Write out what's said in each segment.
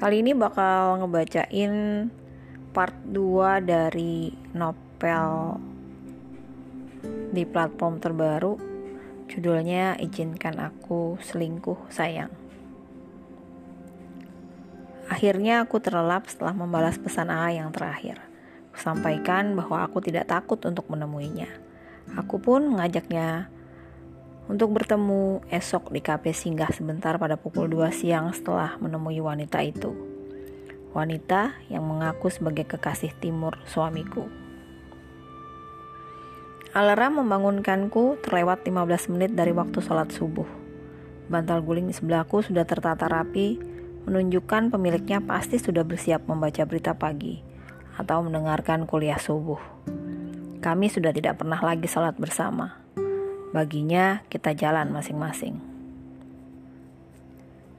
Kali ini bakal ngebacain part 2 dari novel di platform terbaru judulnya Izinkan Aku Selingkuh Sayang. Akhirnya aku terlelap setelah membalas pesan A yang terakhir. Sampaikan bahwa aku tidak takut untuk menemuinya. Aku pun mengajaknya untuk bertemu esok di kafe singgah sebentar pada pukul 2 siang setelah menemui wanita itu. Wanita yang mengaku sebagai kekasih timur suamiku. Alarm membangunkanku terlewat 15 menit dari waktu sholat subuh. Bantal guling di sebelahku sudah tertata rapi, menunjukkan pemiliknya pasti sudah bersiap membaca berita pagi atau mendengarkan kuliah subuh. Kami sudah tidak pernah lagi salat bersama. Baginya, kita jalan masing-masing.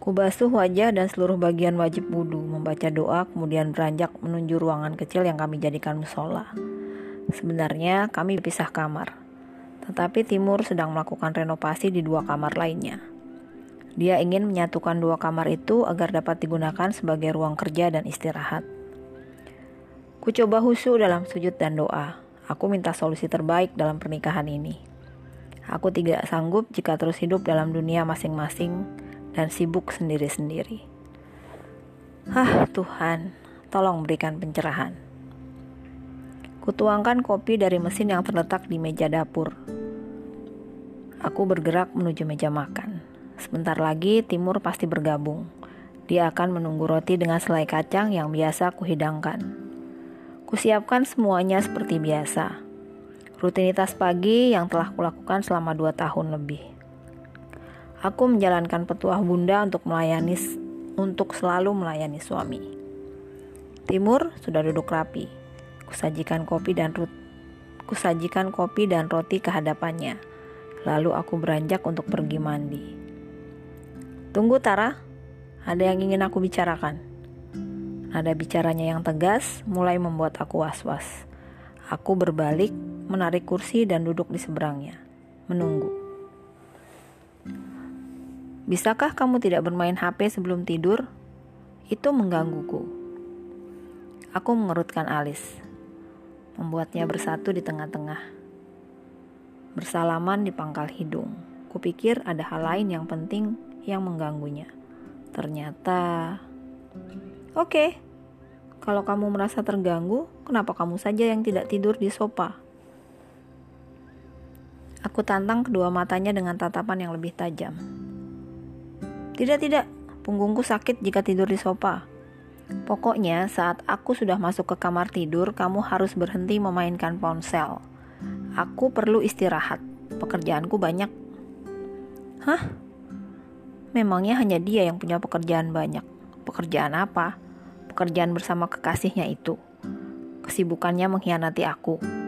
Kubasuh wajah dan seluruh bagian wajib wudhu, membaca doa, kemudian beranjak menuju ruangan kecil yang kami jadikan musola. Sebenarnya kami berpisah kamar, tetapi Timur sedang melakukan renovasi di dua kamar lainnya. Dia ingin menyatukan dua kamar itu agar dapat digunakan sebagai ruang kerja dan istirahat. Ku coba husu dalam sujud dan doa. Aku minta solusi terbaik dalam pernikahan ini. Aku tidak sanggup jika terus hidup dalam dunia masing-masing dan sibuk sendiri-sendiri. Ah, Tuhan, tolong berikan pencerahan. Kutuangkan kopi dari mesin yang terletak di meja dapur. Aku bergerak menuju meja makan. Sebentar lagi Timur pasti bergabung. Dia akan menunggu roti dengan selai kacang yang biasa kuhidangkan. Kusiapkan semuanya seperti biasa. Rutinitas pagi yang telah kulakukan selama dua tahun lebih. Aku menjalankan petuah bunda untuk melayani untuk selalu melayani suami. Timur sudah duduk rapi. Kusajikan kopi dan rut kusajikan kopi dan roti ke hadapannya. Lalu aku beranjak untuk pergi mandi. Tunggu Tara, ada yang ingin aku bicarakan. Nada bicaranya yang tegas mulai membuat aku was-was. Aku berbalik, menarik kursi dan duduk di seberangnya, menunggu. Bisakah kamu tidak bermain HP sebelum tidur? Itu menggangguku. Aku mengerutkan alis, membuatnya bersatu di tengah-tengah. Bersalaman di pangkal hidung. Kupikir ada hal lain yang penting yang mengganggunya. Ternyata Oke, kalau kamu merasa terganggu, kenapa kamu saja yang tidak tidur di sofa? Aku tantang kedua matanya dengan tatapan yang lebih tajam. Tidak, tidak, punggungku sakit jika tidur di sofa. Pokoknya, saat aku sudah masuk ke kamar tidur, kamu harus berhenti memainkan ponsel. Aku perlu istirahat. Pekerjaanku banyak. Hah? Memangnya hanya dia yang punya pekerjaan banyak? Pekerjaan apa? Pekerjaan bersama kekasihnya itu. Kesibukannya mengkhianati aku.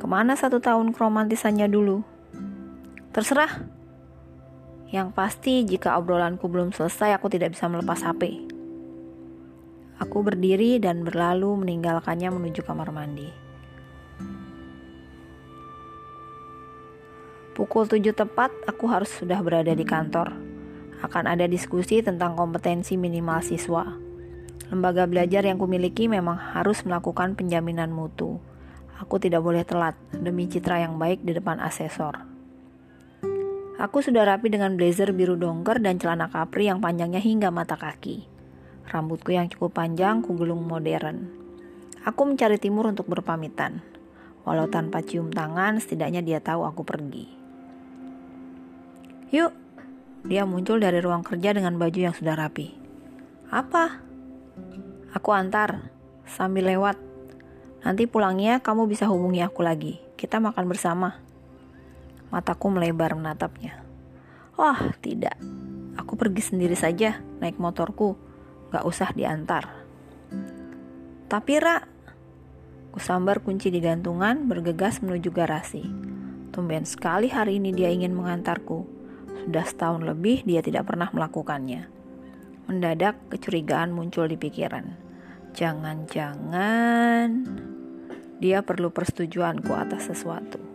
Ke mana satu tahun keromantisannya dulu? Terserah. Yang pasti jika obrolanku belum selesai aku tidak bisa melepas HP. Aku berdiri dan berlalu meninggalkannya menuju kamar mandi. Pukul 7 tepat aku harus sudah berada di kantor akan ada diskusi tentang kompetensi minimal siswa. Lembaga belajar yang kumiliki memang harus melakukan penjaminan mutu. Aku tidak boleh telat demi citra yang baik di depan asesor. Aku sudah rapi dengan blazer biru dongker dan celana kapri yang panjangnya hingga mata kaki. Rambutku yang cukup panjang kugulung modern. Aku mencari Timur untuk berpamitan. Walau tanpa cium tangan, setidaknya dia tahu aku pergi. Yuk, dia muncul dari ruang kerja dengan baju yang sudah rapi. Apa? Aku antar, sambil lewat. Nanti pulangnya kamu bisa hubungi aku lagi. Kita makan bersama. Mataku melebar menatapnya. Wah, tidak. Aku pergi sendiri saja, naik motorku. Gak usah diantar. Tapi Ra, kusambar kunci di gantungan, bergegas menuju garasi. Tumben sekali hari ini dia ingin mengantarku. Sudah setahun lebih dia tidak pernah melakukannya. Mendadak kecurigaan muncul di pikiran. Jangan-jangan dia perlu persetujuanku atas sesuatu.